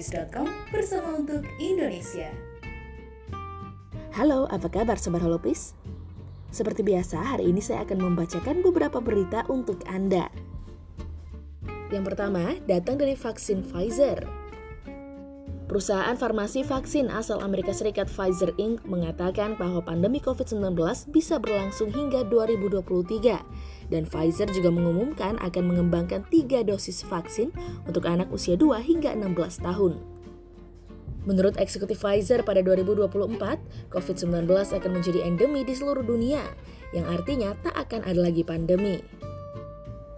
holopis.com bersama untuk Indonesia. Halo, apa kabar Sobat Holopis? Seperti biasa, hari ini saya akan membacakan beberapa berita untuk Anda. Yang pertama, datang dari vaksin Pfizer. Perusahaan farmasi vaksin asal Amerika Serikat Pfizer Inc. mengatakan bahwa pandemi COVID-19 bisa berlangsung hingga 2023 dan Pfizer juga mengumumkan akan mengembangkan tiga dosis vaksin untuk anak usia 2 hingga 16 tahun. Menurut eksekutif Pfizer pada 2024, COVID-19 akan menjadi endemi di seluruh dunia, yang artinya tak akan ada lagi pandemi.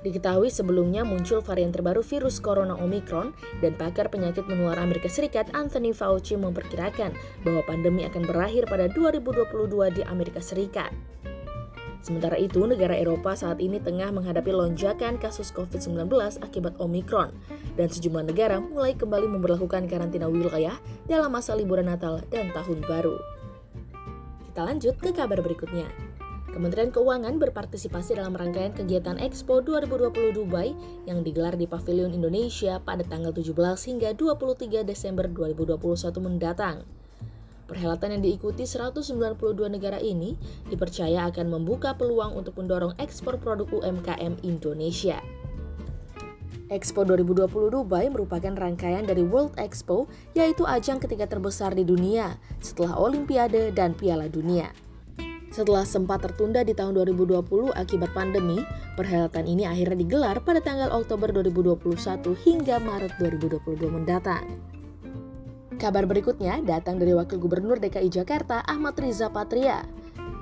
Diketahui sebelumnya muncul varian terbaru virus corona Omicron dan pakar penyakit menular Amerika Serikat Anthony Fauci memperkirakan bahwa pandemi akan berakhir pada 2022 di Amerika Serikat. Sementara itu, negara Eropa saat ini tengah menghadapi lonjakan kasus COVID-19 akibat Omicron dan sejumlah negara mulai kembali memperlakukan karantina wilayah dalam masa liburan Natal dan Tahun Baru. Kita lanjut ke kabar berikutnya. Kementerian Keuangan berpartisipasi dalam rangkaian kegiatan Expo 2020 Dubai yang digelar di Pavilion Indonesia pada tanggal 17 hingga 23 Desember 2021 mendatang. Perhelatan yang diikuti 192 negara ini dipercaya akan membuka peluang untuk mendorong ekspor produk UMKM Indonesia. Expo 2020 Dubai merupakan rangkaian dari World Expo, yaitu ajang ketiga terbesar di dunia setelah Olimpiade dan Piala Dunia. Setelah sempat tertunda di tahun 2020 akibat pandemi, perhelatan ini akhirnya digelar pada tanggal Oktober 2021 hingga Maret 2022 mendatang. Kabar berikutnya datang dari Wakil Gubernur DKI Jakarta Ahmad Riza Patria.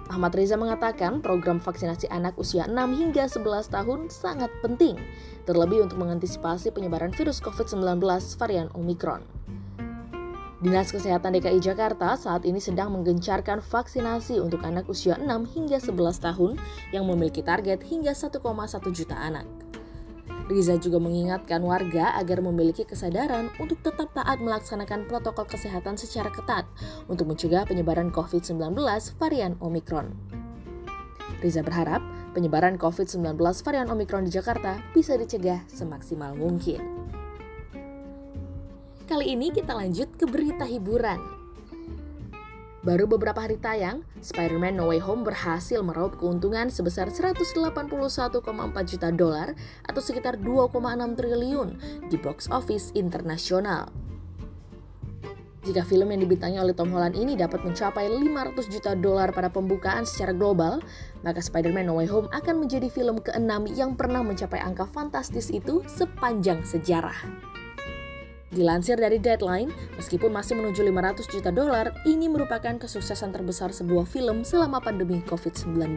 Ahmad Riza mengatakan program vaksinasi anak usia 6 hingga 11 tahun sangat penting, terlebih untuk mengantisipasi penyebaran virus COVID-19 varian Omicron. Dinas Kesehatan DKI Jakarta saat ini sedang menggencarkan vaksinasi untuk anak usia 6 hingga 11 tahun yang memiliki target hingga 1,1 juta anak. Riza juga mengingatkan warga agar memiliki kesadaran untuk tetap taat melaksanakan protokol kesehatan secara ketat untuk mencegah penyebaran COVID-19 varian Omicron. Riza berharap penyebaran COVID-19 varian Omicron di Jakarta bisa dicegah semaksimal mungkin. Kali ini kita lanjut ke berita hiburan. Baru beberapa hari tayang, Spider-Man No Way Home berhasil meraup keuntungan sebesar 181,4 juta dolar atau sekitar 2,6 triliun di box office internasional. Jika film yang dibintangi oleh Tom Holland ini dapat mencapai 500 juta dolar pada pembukaan secara global, maka Spider-Man No Way Home akan menjadi film keenam yang pernah mencapai angka fantastis itu sepanjang sejarah. Dilansir dari Deadline, meskipun masih menuju 500 juta dolar, ini merupakan kesuksesan terbesar sebuah film selama pandemi COVID-19.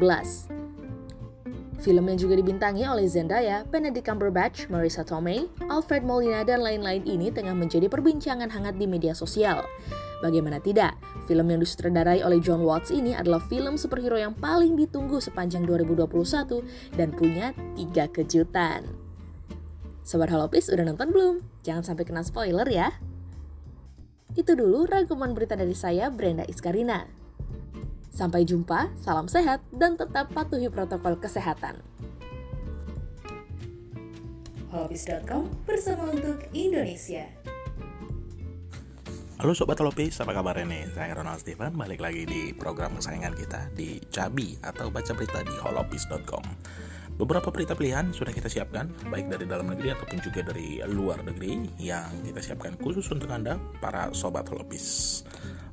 Film yang juga dibintangi oleh Zendaya, Benedict Cumberbatch, Marisa Tomei, Alfred Molina, dan lain-lain ini tengah menjadi perbincangan hangat di media sosial. Bagaimana tidak, film yang disutradarai oleh John Watts ini adalah film superhero yang paling ditunggu sepanjang 2021 dan punya tiga kejutan. Sobat Holopis udah nonton belum? Jangan sampai kena spoiler ya. Itu dulu rangkuman berita dari saya, Brenda Iskarina. Sampai jumpa, salam sehat, dan tetap patuhi protokol kesehatan. Holopis.com bersama untuk Indonesia. Halo Sobat Holopis, apa kabar ini? Saya Ronald Steven, balik lagi di program kesayangan kita di Cabi atau baca berita di holopis.com. Beberapa berita pilihan sudah kita siapkan, baik dari dalam negeri ataupun juga dari luar negeri yang kita siapkan khusus untuk Anda, para sobat holopis.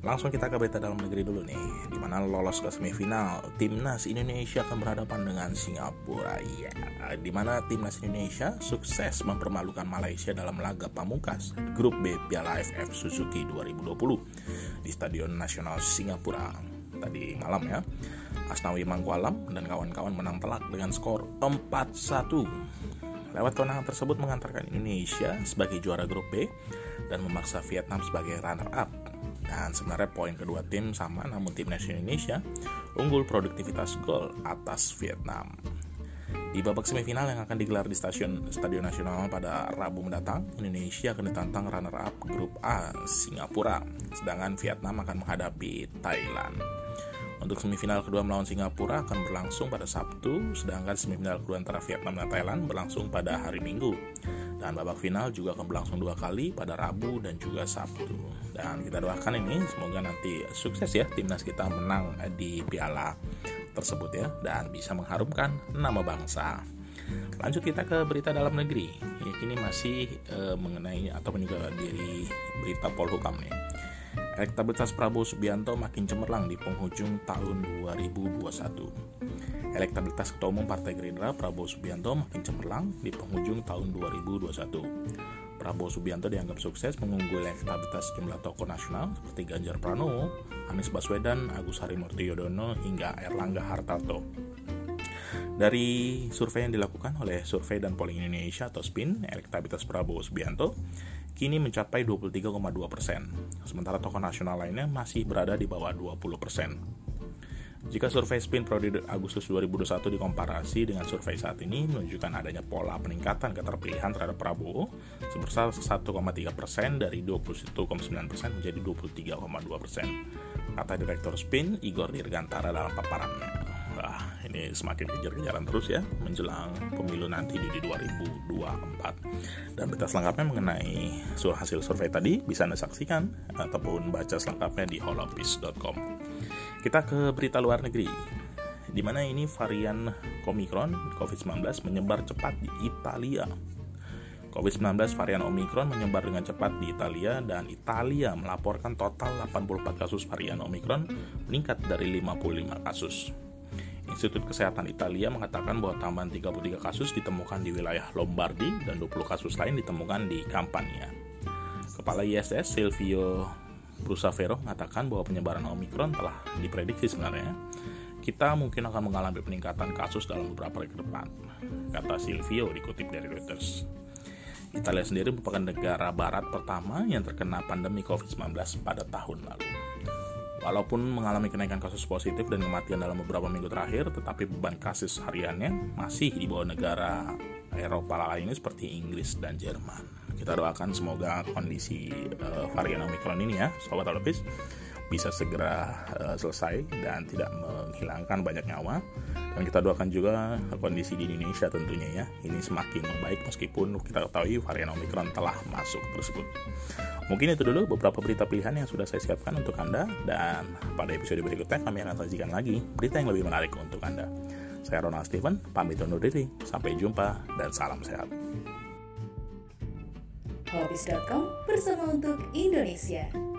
Langsung kita ke berita dalam negeri dulu nih, di mana lolos ke semifinal, timnas Indonesia akan berhadapan dengan Singapura. Ya, di mana timnas Indonesia sukses mempermalukan Malaysia dalam laga pamungkas Grup B Piala AFF Suzuki 2020 di Stadion Nasional Singapura tadi malam ya. Asnawi Mangkualam dan kawan-kawan menang telak dengan skor 4-1. Lewat kemenangan tersebut mengantarkan Indonesia sebagai juara grup B dan memaksa Vietnam sebagai runner-up. Dan sebenarnya poin kedua tim sama namun timnas Indonesia unggul produktivitas gol atas Vietnam. Di babak semifinal yang akan digelar di stasiun Stadion Nasional pada Rabu mendatang, Indonesia akan ditantang runner-up grup A Singapura, sedangkan Vietnam akan menghadapi Thailand. Untuk semifinal kedua melawan Singapura akan berlangsung pada Sabtu, sedangkan semifinal kedua antara Vietnam dan Thailand berlangsung pada hari Minggu. Dan babak final juga akan berlangsung dua kali pada Rabu dan juga Sabtu. Dan kita doakan ini semoga nanti sukses ya timnas kita menang di piala tersebut ya dan bisa mengharumkan nama bangsa. Lanjut kita ke berita dalam negeri. Ini masih e, mengenai atau juga dari berita Polhukam nih. Elektabilitas Prabowo Subianto makin cemerlang di penghujung tahun 2021. Elektabilitas Ketua Umum Partai Gerindra Prabowo Subianto makin cemerlang di penghujung tahun 2021. Prabowo Subianto dianggap sukses mengungguli elektabilitas jumlah tokoh nasional seperti Ganjar Pranowo, Anies Baswedan, Agus Harimurti Yudhoyono hingga Erlangga Hartarto. Dari survei yang dilakukan oleh Survei dan Polling Indonesia atau SPIN, elektabilitas Prabowo Subianto kini mencapai 23,2 persen, sementara tokoh nasional lainnya masih berada di bawah 20 persen. Jika survei spin periode Agustus 2021 dikomparasi dengan survei saat ini menunjukkan adanya pola peningkatan keterpilihan terhadap Prabowo sebesar 1,3 persen dari 21,9 persen menjadi 23,2 persen, kata Direktur Spin Igor Dirgantara dalam paparannya. Wah, ini semakin kejar-kejaran terus ya menjelang pemilu nanti di 2024. Dan berita selengkapnya mengenai hasil survei tadi bisa Anda saksikan ataupun baca selengkapnya di holopis.com. Kita ke berita luar negeri, di mana ini varian Omicron COVID-19 menyebar cepat di Italia. COVID-19 varian Omicron menyebar dengan cepat di Italia dan Italia melaporkan total 84 kasus varian Omicron meningkat dari 55 kasus. Institut Kesehatan Italia mengatakan bahwa tambahan 33 kasus ditemukan di wilayah Lombardi dan 20 kasus lain ditemukan di Campania. Kepala ISS Silvio Brusavero mengatakan bahwa penyebaran Omicron telah diprediksi sebenarnya kita mungkin akan mengalami peningkatan kasus dalam beberapa hari ke depan, kata Silvio dikutip dari Reuters. Italia sendiri merupakan negara barat pertama yang terkena pandemi COVID-19 pada tahun lalu. Walaupun mengalami kenaikan kasus positif dan kematian dalam beberapa minggu terakhir, tetapi beban kasus hariannya masih di bawah negara Eropa. Lainnya seperti Inggris dan Jerman. Kita doakan semoga kondisi uh, varian Omicron ini ya sobat Olympus bisa segera uh, selesai dan tidak menghilangkan banyak nyawa dan kita doakan juga kondisi di Indonesia tentunya ya ini semakin membaik meskipun kita ketahui varian Omicron telah masuk tersebut mungkin itu dulu beberapa berita pilihan yang sudah saya siapkan untuk Anda dan pada episode berikutnya kami akan sajikan lagi berita yang lebih menarik untuk Anda saya Ronald Steven, pamit undur diri. Sampai jumpa dan salam sehat. Hobbies.com bersama untuk Indonesia.